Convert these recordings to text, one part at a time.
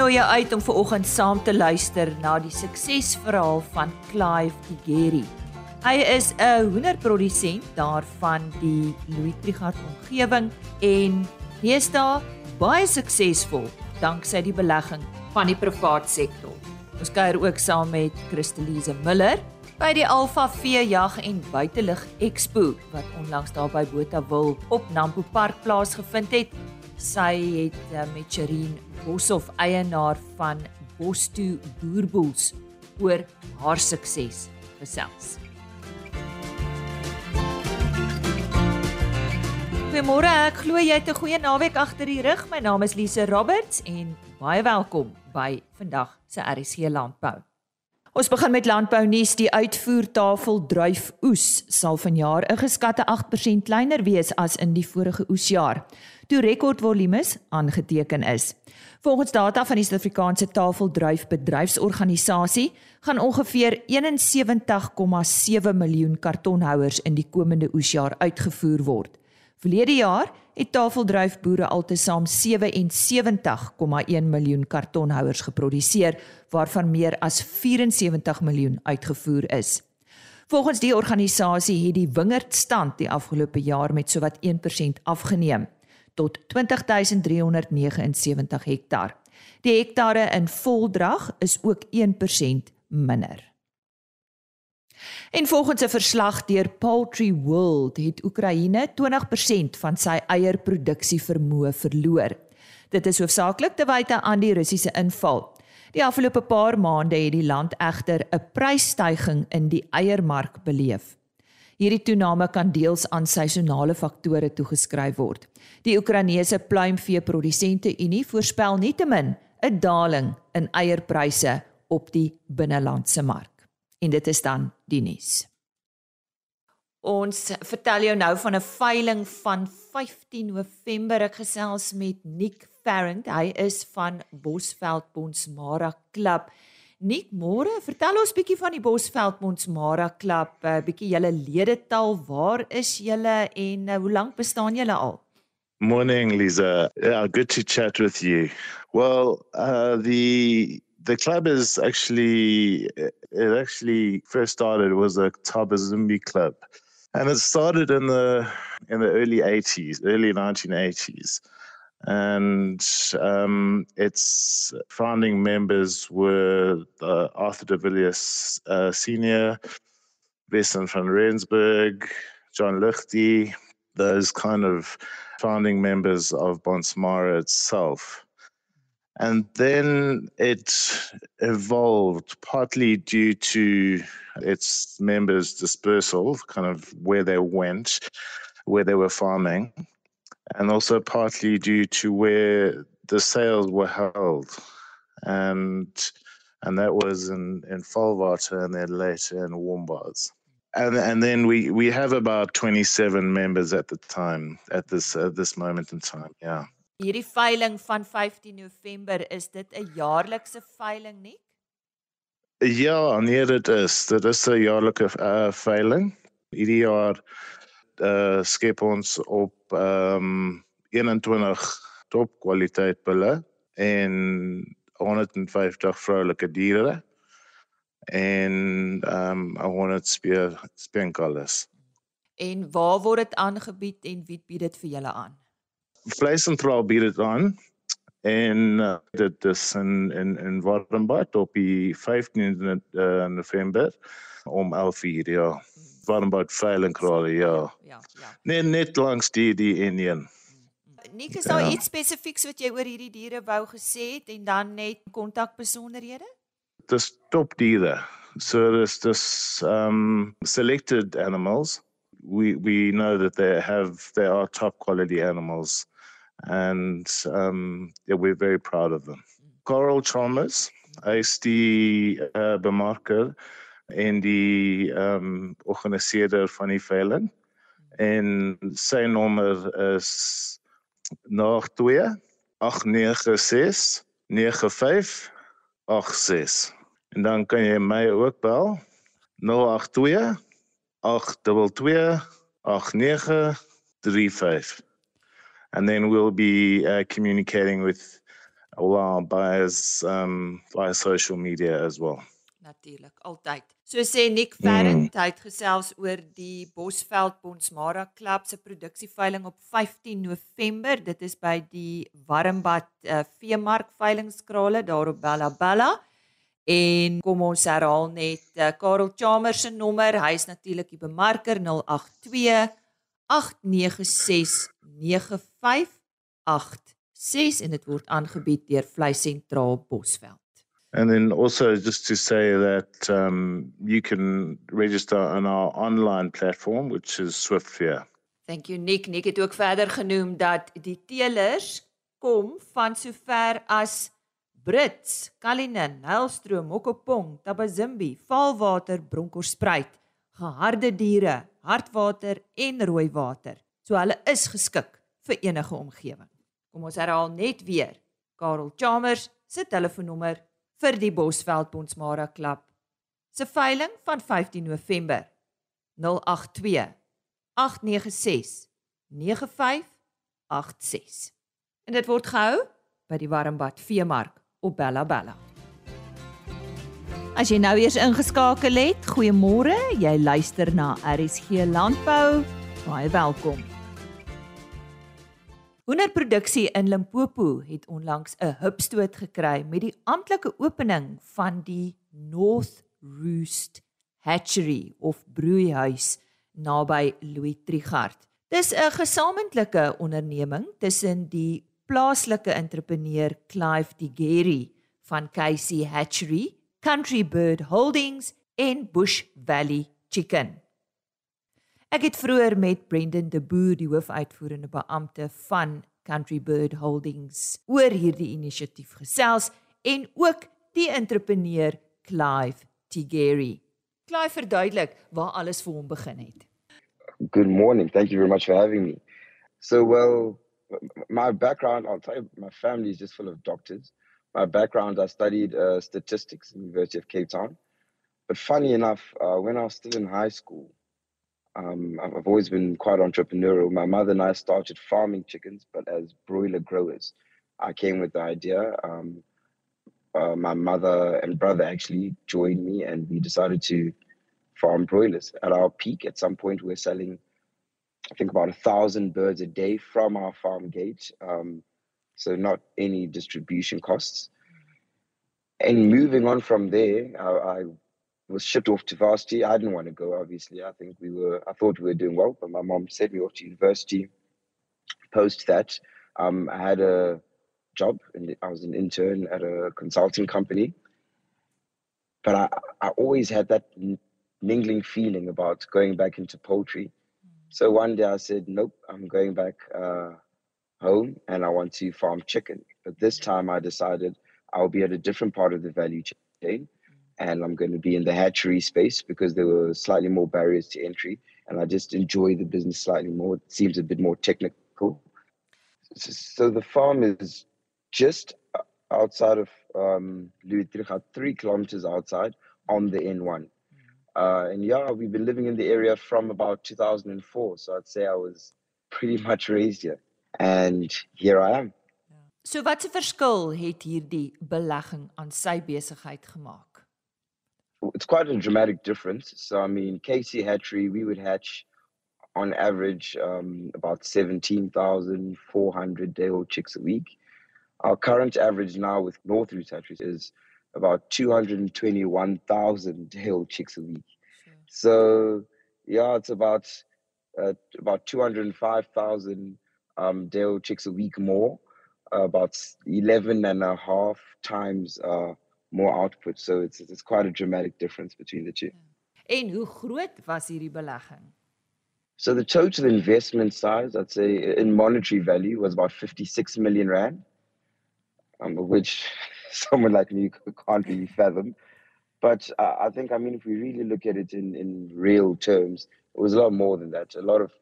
nooi jou uit om vanoggend saam te luister na die suksesverhaal van Clive Tigeri. Hy is 'n hoenderprodusent daarvan die Louis Trichardt omgewing en deesdae baie suksesvol danksy die belegging van die privaat sektor. Ons kuier ook saam met Christelise Miller by die Alpha Vee Jag en Buitelug Expo wat onlangs daar by Botawil op Nampo Park plaasgevind het. Sy het uh, met Sherin Boshoff eienaar van Bosto Boerboels oor haar sukses gesels. Goeiemôre, ek glo jy het 'n goeie naweek agter die rug. My naam is Lise Roberts en baie welkom by vandag se RC Landbou. Ons begin met landbou nuus. Die uitvoertafel druif oes sal vanjaar 'n geskatte 8% kleiner wees as in die vorige oesjaar, toe rekordvolumes aangeteken is. Volgens data van die Suid-Afrikaanse Tafeldruif Bedryfsorganisasie gaan ongeveer 71,7 miljoen kartonhouers in die komende oesjaar uitgevoer word. Verlede jaar het tafeldruifboere altesaam 77,1 miljoen kartonhouers geproduseer waarvan meer as 74 miljoen uitgevoer is. Volgens die organisasie het die wingerdstand die afgelope jaar met sowat 1% afgeneem tot 20379 hektaar. Die hektare in voldrag is ook 1% minder. En volgens 'n verslag deur Poultry World het Oekraïne 20% van sy eierproduksie vermoë verloor. Dit is hoofsaaklik te wyte aan die Russiese inval. Die afgelope paar maande het die land egter 'n prysstygings in die eiermark beleef. Hierdie toename kan deels aan seisonale faktore toegeskryf word. Die Oekraïense pluimveeprodusente Unie voorspel nietemin 'n daling in eierpryse op die binnelandse mark en dit is dan die nuus. Ons vertel jou nou van 'n veiling van 15 November. Ek gesels met Nick Farrant. Hy is van Bosveld Bonsmara Klub. Nick, môre, vertel ons bietjie van die Bosveld Bonsmara Klub, 'n uh, bietjie julle ledetal. Waar is julle en uh, hoe lank bestaan julle al? Morning, Lisa. Yeah, good to chat with you. Well, uh, the the club is actually it actually first started was a Tabazumbi club, and it started in the in the early 80s, early 1980s, and um, its founding members were uh, Arthur de Villiers uh, Senior, Vincent van Rensburg, John Luchty, those kind of founding members of Bonsmara itself. And then it evolved partly due to its members' dispersal, kind of where they went, where they were farming, and also partly due to where the sales were held. And and that was in, in Falvater and then later in Wombats. And and then we, we have about 27 members at the time, at this at this moment in time, yeah. Hierdie veiling van 15 November is dit 'n jaarlikse veiling nie? Ja, nee dit is. Dit is 'n jaarlike uh, veiling. Hierdie jaar uh skep ons op ehm um, 21 top kwaliteit bulle en 150 vroulike diere en ehm um, 100 speer spenkalles. En waar word dit aangebied en wie bied dit vir julle aan? Vleisentraal bied dit aan en uh, dit is in in in Wardenbad op die 15de uh, November om 11:00 ja. Wardenbad veilenkraal ja. Ja, ja. Nee, net langs die die Indian. Nik is daar ja. iets spesifieks wat jy oor hierdie diere wou gesê het en dan net kontakbesonderhede? Dis top diere. So dis dis um selected animals. We we know that they have they are top quality animals and um, yeah, we're very proud of them. Coral Chalmers, hy is die uh, bemarker en die um, organiseerder van die veiling. En sy nommer is 02 896 9586 en dan kan jy my ook bel 082 822 8935 and then we'll be uh, communicating with all our buyers um, via social media as well. Natuurlik, altyd. So sê Nick Ferrent, mm. hy het gesels oor die Bosveld Bonsmara Klub se produksieveiling op 15 November. Dit is by die Warmbad uh, Veemark veilingskrale daar op Bella Bella. En kom ons herhaal net uh, Karel Chalmers se nommer. Hy is natuurlik die bemarker 082 896 9586 en dit word aangebied deur Vleis Sentraal Bosveld. And then also just to say that um, you can register on our online platform, which is SwiftFear. Thank you Nick. Nick het ook verder genoem dat die teelers kom van sover as Brits, Kalinin, Helstroom, Mokopong, Tabazimbi, Vaalwater, Bronkhorstspruit, geharde diere, hartwater en rooi water. So hulle is geskik vir enige omgewing. Kom ons herhaal net weer. Karel Chalmers se telefoonnommer vir die Bosveld Bonsmara Klub. Se veiling van 15 November 082 896 9586. En dit word gehou by die Warmbad Veemark op Bella Bella. As jy nou eers ingeskakel het, goeiemôre. Jy luister na RSG Landbou. Baie welkom. Hoenderproduksie in Limpopo het onlangs 'n hupstoot gekry met die amptelike opening van die North Roost Hatchery of broeihuis naby Louis Trichardt. Dis 'n gesamentlike onderneming tussen die plaaslike entrepreneur Clive Digeri van KC Hatchery Country Bird Holdings en Bush Valley Chicken. Ek het vroeër met Brendan de Boer, die hoofuitvoerende beampte van Country Bird Holdings, oor hierdie inisiatief gesels en ook die entrepreneur Clive Tigeri. Clive verduidelik waar alles vir hom begin het. Good morning. Thank you very much for having me. So well, my background, I'll tell you, my family is just full of doctors. My background, I studied uh, statistics at the University of Cape Town. But funny enough, uh, when I was still in high school, um, I've always been quite entrepreneurial. My mother and I started farming chickens, but as broiler growers. I came with the idea. Um, uh, my mother and brother actually joined me, and we decided to farm broilers. At our peak, at some point, we were selling, I think, about a thousand birds a day from our farm gate. Um, so not any distribution costs. And moving on from there, I, I was shipped off to varsity. I didn't want to go, obviously. I think we were, I thought we were doing well, but my mom sent me off to university. Post that, um, I had a job, and I was an intern at a consulting company. But I, I always had that mingling feeling about going back into poultry. So one day I said, nope, I'm going back. Uh, home and I want to farm chicken. But this time I decided I'll be at a different part of the value chain and I'm going to be in the hatchery space because there were slightly more barriers to entry and I just enjoy the business slightly more. It seems a bit more technical. So the farm is just outside of um, three kilometers outside on the N1. Uh, and yeah, we've been living in the area from about 2004. So I'd say I was pretty much raised here. And here I am. So wat 'n verskil het hierdie belegging aan sy besigheid gemaak? It's quite a dramatic difference. So I mean, Casey Hatchery, we would hatch on average um, about 17,400 day-old chicks a week. Our current average now with North Roots Hatcheries is about 221,000 day-old chicks a week. Sure. So yeah, it's about uh, about 205,000 um, Dale chicks a week more, uh, about 11 and a half times uh, more output. So it's, it's quite a dramatic difference between the two. En hoe groot was hierdie belegging? So the total investment size, I'd say in monetary value, was about 56 million rand, um, which someone like me can't really fathom. But uh, I think, I mean, if we really look at it in, in real terms, it was a lot more than that. A lot of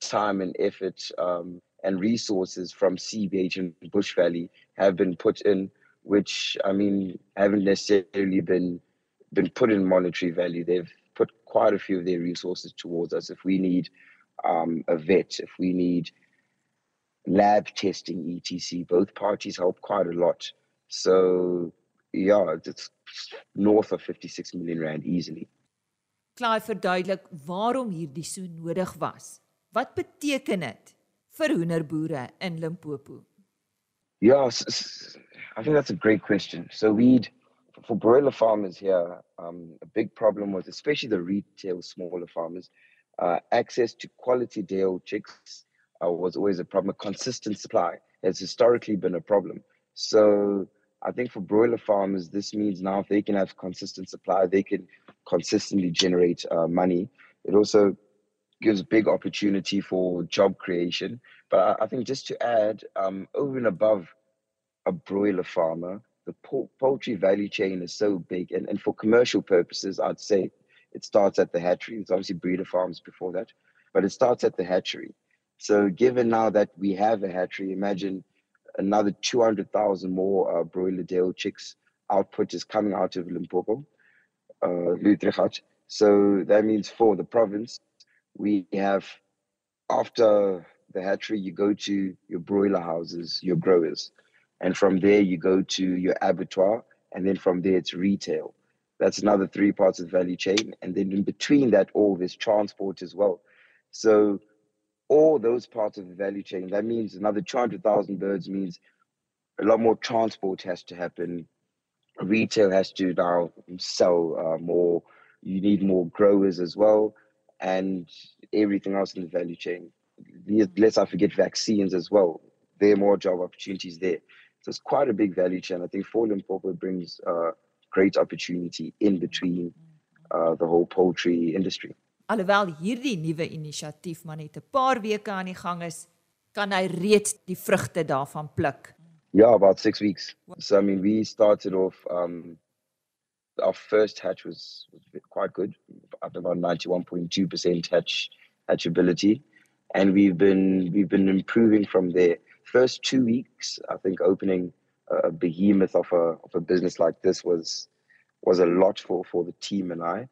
time and effort um, and resources from CBH and Bush Valley have been put in, which I mean haven't necessarily been been put in monetary value. They've put quite a few of their resources towards us. If we need um, a vet, if we need lab testing, etc., both parties help quite a lot So yeah, it's north of 56 million rand easily. Clive verduidelik waarom hierdie so nodig was. Wat beteken dit vir hoenderboere in Limpopo? Yeah, I think that's a great question. So we'd for broiler farmers here, um, a big problem was especially the retail smaller farmers, uh, access to quality day-old chicks uh, was always a problem. A consistent supply has historically been a problem. So I think for broiler farmers, this means now if they can have consistent supply, they can consistently generate uh, money. It also gives big opportunity for job creation. But I, I think just to add, um, over and above a broiler farmer, the poultry value chain is so big. And, and for commercial purposes, I'd say it starts at the hatchery. There's obviously breeder farms before that, but it starts at the hatchery. So given now that we have a hatchery, imagine another 200,000 more uh, broiler day chicks output is coming out of Limpopo, uh, So that means for the province, we have after the hatchery, you go to your broiler houses, your growers, and from there you go to your abattoir, and then from there it's retail. That's another three parts of the value chain, and then in between that, all this transport as well. So all those parts of the value chain, that means another 200,000 birds means a lot more transport has to happen. Retail has to now sell uh, more. You need more growers as well, and everything else in the value chain. Let's not forget vaccines as well. There are more job opportunities there. So it's quite a big value chain. I think for Limpopo brings uh, great opportunity in between uh, the whole poultry industry. Alhoewel hierdie nuwe inisiatief maar net 'n paar weke aan die gang is, kan hy reeds die vrugte daarvan pluk. Yeah, about 6 weeks. So I mean we started off um our first hatch was, was quite good, up about 91.2% hatch hatchability and we've been we've been improving from there. First 2 weeks, I think opening a behemoth of a of a business like this was was a lot for for the team and I.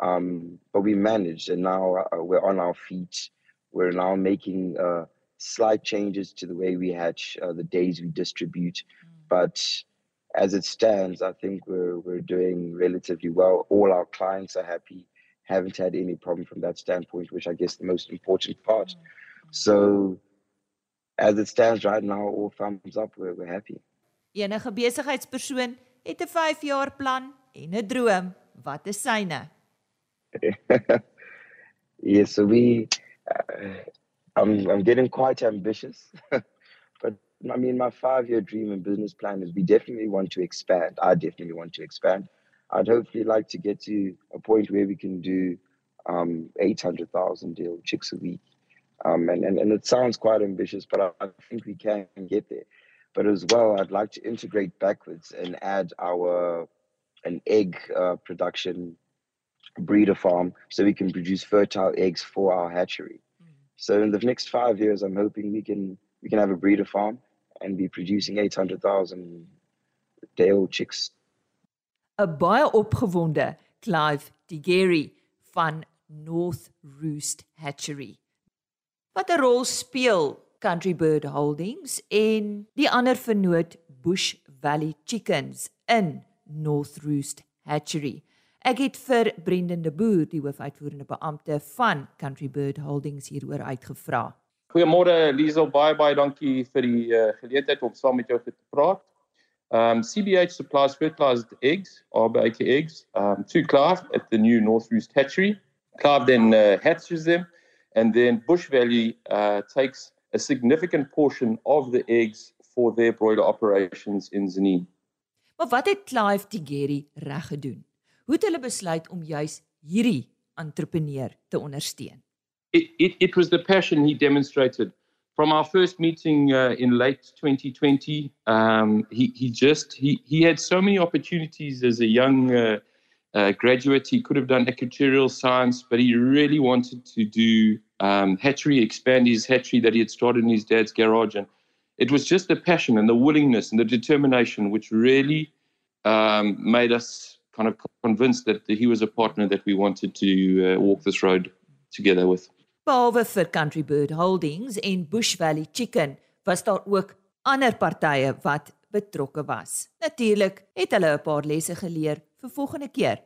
Um, but we managed, and now uh, we're on our feet. We're now making uh, slight changes to the way we hatch, uh, the days we distribute. Mm. But as it stands, I think we're we're doing relatively well. All our clients are happy. Haven't had any problem from that standpoint, which I guess the most important part. So, as it stands right now, all thumbs up. We're, we're happy. Enige besigheidspersoon het 'n 5 jaar plan en 'n droom. Wat is syne? yeah, so we, uh, I'm, I'm getting quite ambitious, but I mean, my five year dream and business plan is we definitely want to expand. I definitely want to expand. I'd hopefully like to get to a point where we can do um, 800,000 deal chicks a week. Um, and, and, and it sounds quite ambitious, but I, I think we can get there. But as well, I'd like to integrate backwards and add our an egg uh, production breeder farm so we can produce fertile eggs for our hatchery. Mm. So in the next five years, I'm hoping we can we can have a breeder farm and be producing 800,000 day-old chicks. 'n Baie opgewonde Clive Tigeri van North Roost Hatchery. Wat 'n rol speel Country Bird Holdings en die ander vernoot Bush Valley Chickens in North Roost Hatchery? Ek het vir Brendan de Boer, die hoofuitvoerende beampte van Country Bird Holdings hieroor uitgevra. Goeiemôre Liesel, baie baie dankie vir die uh, geleentheid om saam met jou te praat. Um CBH supplies fertilized eggs, RBK eggs, um to Clive at the new North Roost hatchery. Clive then uh, hatches them and then Bush Valley uh, takes a significant portion of the eggs for their broiler operations in Zanin. Maar wat het Clive Tigeri reg gedoen? Hoe het hulle besluit om juis hierdie entrepreneur te ondersteun? It, it it was the passion he demonstrated. From our first meeting uh, in late 2020 um, he he just he he had so many opportunities as a young uh, uh, graduate. He could have done actuarial science but he really wanted to do um, hatchery expand his hatchery that he had started in his dad's garage. And it was just the passion and the willingness and the determination which really um, made us kind of convinced that he was a partner that we wanted to uh, walk this road together with. Behalwe vir Country Bird Holdings en Bush Valley Chicken, was daar ook ander partye wat betrokke was. Natuurlik het hulle 'n paar lesse geleer vir volgende keer.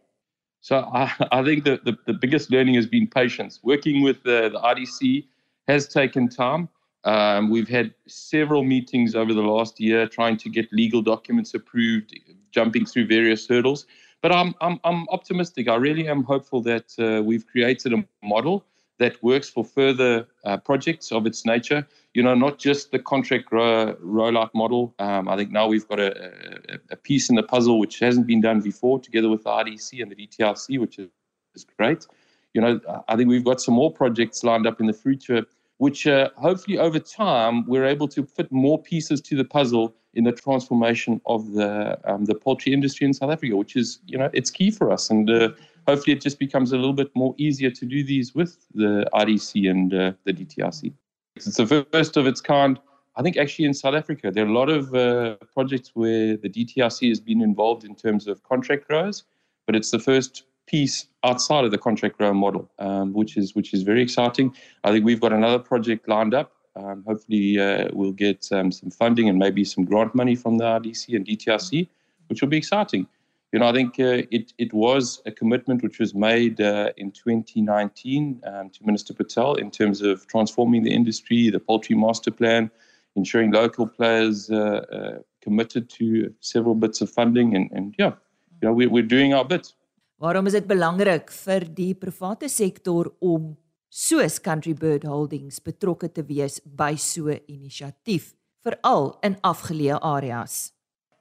So I, I think the, the, the biggest learning has been patience. Working with the, the RDC has taken time. Um, we've had several meetings over the last year trying to get legal documents approved, jumping through various hurdles. But I'm, I'm, I'm optimistic. I really am hopeful that uh, we've created a model that works for further uh, projects of its nature. You know, not just the contract ro- rollout model. Um, I think now we've got a, a, a, piece in the puzzle which hasn't been done before, together with the RDC and the DTRC, which is, is great. You know, I think we've got some more projects lined up in the future, which uh, hopefully over time we're able to fit more pieces to the puzzle in the transformation of the um, the poultry industry in South Africa, which is you know it's key for us and. Uh, hopefully it just becomes a little bit more easier to do these with the RDC and uh, the DTRC. It's the first of its kind. I think actually in South Africa, there are a lot of uh, projects where the DTRC has been involved in terms of contract growers, but it's the first piece outside of the contract grower model, um, which is which is very exciting. I think we've got another project lined up. Um, hopefully, uh, we'll get um, some funding and maybe some grant money from the RDC and DTRC, which will be exciting you know, I think uh, it it was a commitment which was made uh, in 2019 um, to Minister Patel in terms of transforming the industry, the poultry master plan, ensuring local players uh, uh committed to several bits of funding, and and yeah, you know, we, we're doing our bit. Waarom is dit belangrik vir die private sektor om soos Country Bird Holdings betrokke te wees by so 'n inisiatief, veral in afgeleë areas?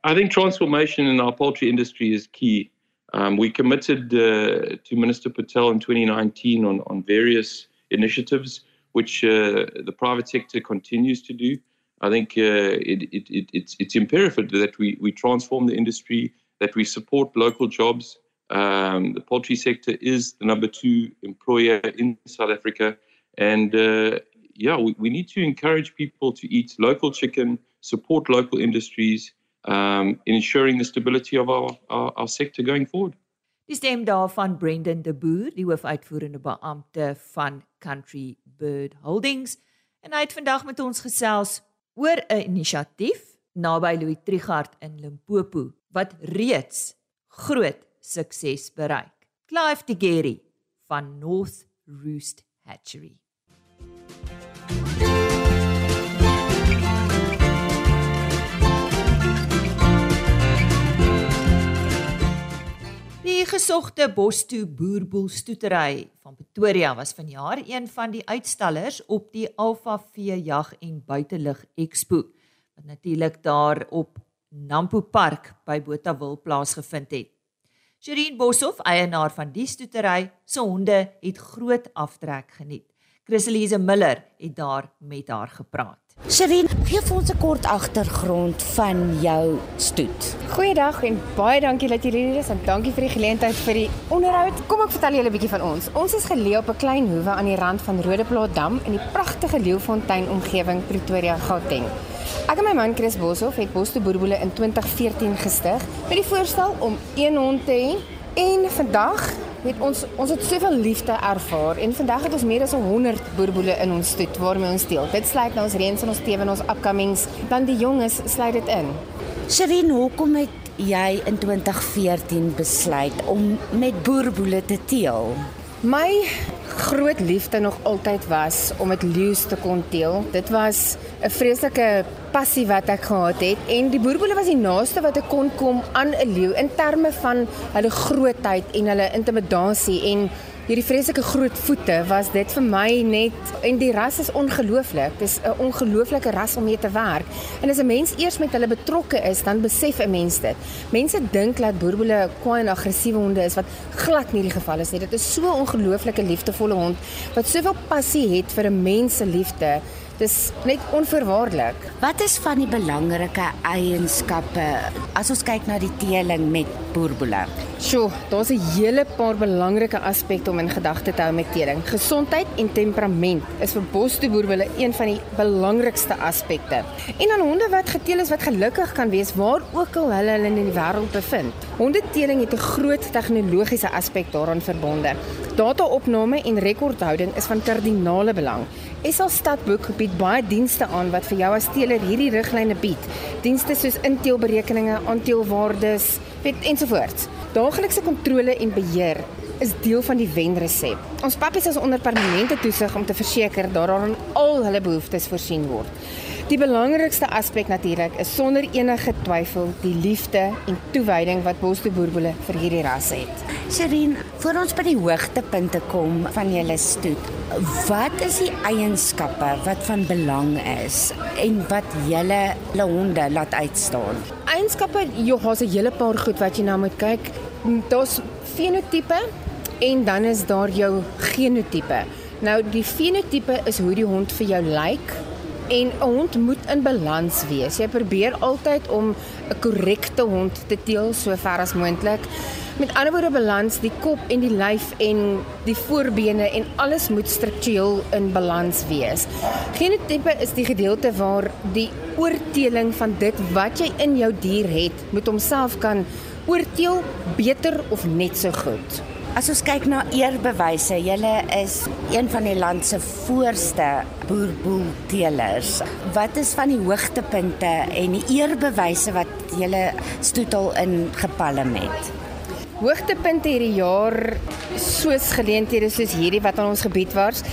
I think transformation in our poultry industry is key. Um, we committed uh, to Minister Patel in 2019 on, on various initiatives, which uh, the private sector continues to do. I think uh, it, it, it, it's, it's imperative that we, we transform the industry, that we support local jobs. Um, the poultry sector is the number two employer in South Africa. And uh, yeah, we, we need to encourage people to eat local chicken, support local industries, um, in ensuring the stability of our, our, our sector going forward. Die stem daarvan Brendan de Boer, die hoofuitvoerende beampte van Country Bird Holdings, en hy het vandag met ons gesels oor 'n inisiatief naby Louis Trichardt in Limpopo wat reeds groot sukses bereik. Clive Tigeri van North Roost Hatchery. Die gesogte Bostoe Boerboel stoetery van Pretoria was vanjaar een van die uitstallers op die Alpha Vee Jag en Buitelug Expo wat natuurlik daar op Nampo Park by Botawil plaasgevind het. Sherin Boshoff, eienaar van die stoetery, se honde het groot aftrek geniet. Chriselise Miller het daar met haar gepraat. Sherin, gee vir ons 'n kort agtergrond van jou stoet. Goeiedag en baie dankie dat julle hier is en dankie vir die geleentheid vir die onderhoud. Kom ek vertel julle 'n bietjie van ons. Ons is geleë op 'n klein hoewe aan die rand van Rodeplaas Dam in die pragtige Leeufontein omgewing Pretoria, Gauteng. Ek en my man Chris Boshoff het Boste Boerboele in 2014 gestig met die voorstel om een hond te hê en vandag het ons ons het soveel liefde ervaar en vandag het ons meer as 100 boerboele in ons stoet waarmee ons deel. Dit sluit nou ons reens en ons tewe en ons upcomings, dan die jonges sluit dit in. Sherin, hoekom het jy in 2014 besluit om met boerboele te teel? My groot liefde nog altyd was om met leeu's te kon teel. Dit was 'n vreeslike passie wat ek gehad het en die boerboele was die naaste wat ek kon kom aan 'n leeu in terme van hulle grootheid en hulle intimidasie en hierdie vreeslike groot voete was dit vir my net en die ras is ongelooflik. Dis 'n ongelooflike ras om mee te werk. En as 'n mens eers met hulle betrokke is, dan besef 'n mens dit. Mense dink dat boerboele kwaai en aggressiewe honde is wat glad nie die geval is nie. Dit is so 'n ongelooflike liefdevolle hond wat soveel passie het vir 'n mens se liefde. Dis net onverwaarlik. Wat is van die belangrike eienskappe as ons kyk na die teeling met boerboele? Sjoe, daar's 'n hele paar belangrike aspekte om in gedagte te hou met teeling. Gesondheid en temperament is vir bosboerboele een van die belangrikste aspekte. En dan honde wat geteel is wat gelukkig kan wees waar ook al hulle hulle in die wêreld bevind. Hondeteeling het 'n groot tegnologiese aspek daaraan verbonde. Data-opname en rekordhouding is van kardinale belang. SA Stadboek bied baie dienste aan wat vir jou as teeler hierdie riglyne bied. Dienste soos inteelberekeninge, aanteelwaardes, weet ensovoorts. Daaglikse kontrole en beheer is deel van die wenresep. Ons pappies is onder permanente toesig om te verseker dat daar aan al hulle behoeftes voorsien word. Die belangrikste aspek natuurlik is sonder enige twyfel die liefde en toewyding wat Bosto Boerboele vir hierdie ras het. Sherin, voor ons by die hoogtepunte kom van julle stoet, wat is die eienskappe wat van belang is en wat julle hulle honde laat uitstaan? Eienskappe, jy het 'n hele paar goed wat jy na moet kyk. Daar's fenotipe en dan is daar jou genotipe. Nou die fenotipe is hoe die hond vir jou lyk. Like, En 'n hond moet in balans wees. Jy probeer altyd om 'n korrekte hond te teel so ver as moontlik. Met ander woorde balans, die kop en die lyf en die voorbene en alles moet struktureel in balans wees. Genotipe is die gedeelte waar die oorteeling van dit wat jy in jou dier het, moet homself kan oorteel beter of net so goed. As ons kyk na eerbewyse, julle is een van die land se voorste boerboelteelers. Wat is van die hoogtepunte en die eerbewyse wat julle stoetel in gepalm het? Hoogtepunte hierdie jaar soos geleenthede soos hierdie wat aan ons gebied was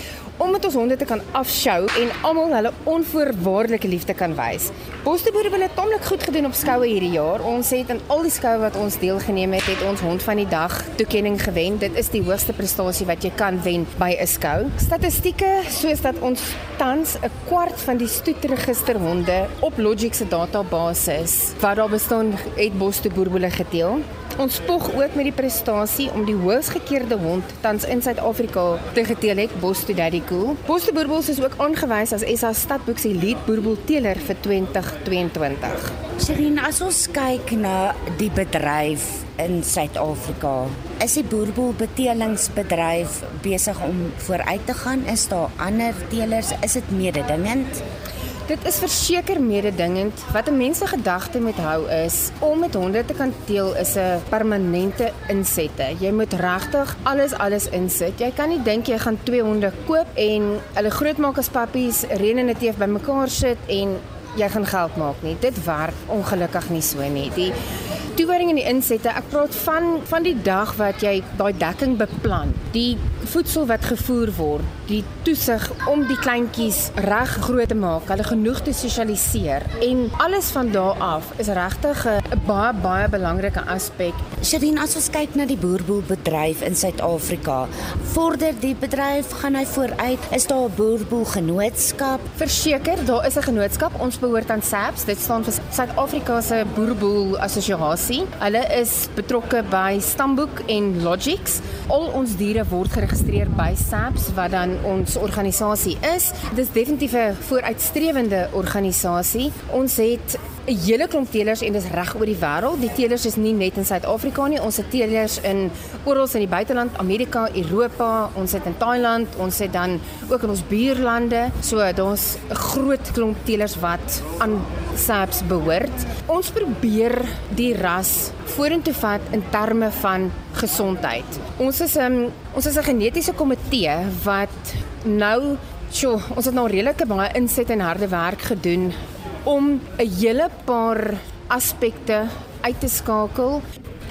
om met ons honde te kan afshow en almal hulle onvoorwaardelike liefde kan wys. Bosbeboere het tamelik goed gedoen op skoue hierdie jaar. Ons het in al die skoue wat ons deelgeneem het, het ons hond van die dag toekenning gewen. Dit is die hoogste prestasie wat jy kan wen by 'n skou. Statistieke soos dat ons tans 'n kwart van die stoetregister honde op Logix se database wat daar bestaan het Bosbeboere gedeel. Ons spog ook met die prestasie om die hoogs gekeerde hond tans in Suid-Afrika te geteel het, Bosto Daddy Cool. Bosto Boerboels is ook aangewys as SA Stadboek se lead boerboelteler vir 2022. Sherin, as ons kyk na die bedryf in Suid-Afrika, is die boerboelbetelingsbedryf besig om vooruit te gaan? Is daar ander teelers? Is dit mededingend? Dit is verseker mededingend wat 'n mens se gedagte met hou is om met honde te kan teel is 'n permanente insette. Jy moet regtig alles alles insit. Jy kan nie dink jy gaan twee honde koop en hulle grootmaak as pappies, reën en teef bymekaar sit en jy gaan geld maak nie. Dit werk ongelukkig nie so nie. Die toewyding en die insette, ek praat van van die dag wat jy daai dekking beplan. Die voedsel wat gevoer word, die toesig om die kleintjies reg groot te maak, hulle genoeg te sosialiseer en alles van daar af is regtig 'n baie baie belangrike aspek. Sherin, as ons kyk na die boerboelbedryf in Suid-Afrika, vorder die bedryf, gaan hy vooruit? Is daar 'n boerboelgenootskap? Verseker, daar is 'n genootskap. Ons behoort aan SAPS. Dit staan vir Suid-Afrika se Boerboel Assosiasie. Hulle is betrokke by Stamboek en Logix. Al ons diere word geregistreer by SAPS wat dan ons organisasie is. Dit is definitief 'n vooruitstrewende organisasie. Ons het 'n hele klomp teelers en dis reg oor die wêreld. Die teelers is nie net in Suid-Afrika nie. Ons het teelers in oral in die buiteland, Amerika, Europa, ons het in Thailand, ons het dan ook in ons buurlande. So daar's 'n groot klomp teelers wat aan SAPS behoort. Ons probeer die ras vorentoe vat in terme van gesondheid. Ons is 'n um, ons is 'n genetiese komitee wat nou Sjoe, ons het nou redelike baie inset en harde werk gedoen om 'n hele paar aspekte uit te skakel.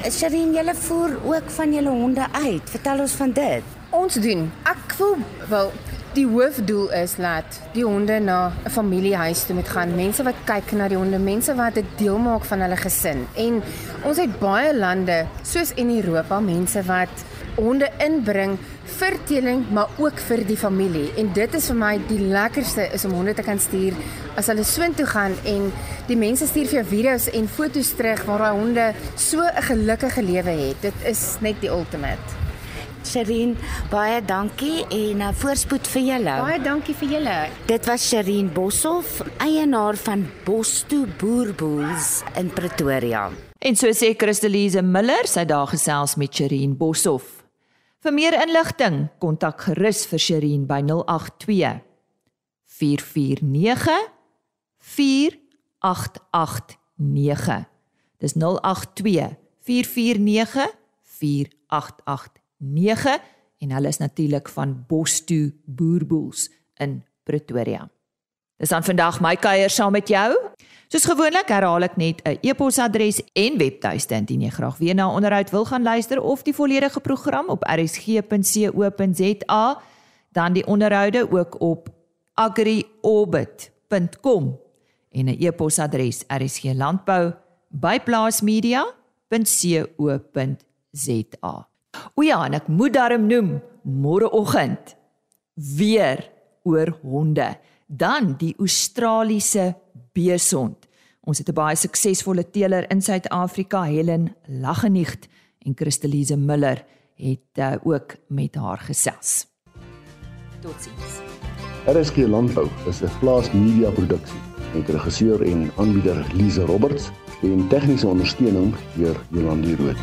Sherin, julle voer ook van julle honde uit. Vertel ons van dit. Ons doen. Ek voel wel die hoofdoel is dat die honde na 'n familiehuis toe moet gaan. Mense wat kyk na die honde, mense wat dit deel maak van hulle gesin. En ons het baie lande soos in Europa mense wat honde inbring vir teeling, maar ook vir die familie. En dit is vir my die lekkerste is om honde te kan stuur as hulle soontoe gaan en die mense stuur vir jou video's en foto's terug waar daai honde so 'n gelukkige lewe het. Dit is net die ultimate. Sherin, baie dankie en uh, voorspoed vir julle. Baie dankie vir julle. Dit was Sherin Boshoff, eienaar van Bosto Boerboels in Pretoria. En so sê Christelise Miller, sy daar gesels met Sherin Boshoff. Vir meer inligting, kontak gerus vir Sherin by 082 449 4889. Dis 082 449 4889 en hulle is natuurlik van Bosto Boerboels in Pretoria. Dis dan vandag my kuier saam met jou. Soos gewoonlik herhaal ek net 'n e-posadres en webtuiste indien jy graag weer na onderhoud wil gaan luister of die volledige program op rsg.co.za, dan die onderhoude ook op agriorbit.com en 'n e-posadres rsglandbou@plaasmedia.co.za. O ja, en ek moet daarom noem môreoggend weer oor honde dan die Australiese beesond. Ons het 'n baie suksesvolle teeler in Suid-Afrika, Helen Lagenicht en Christelise Miller het uh, ook met haar gesels. Totsiens. RSG Landbou is 'n plaas media produksie met regisseur en aanbieder Lize Roberts en tegniese ondersteuning deur Jolande Rooi.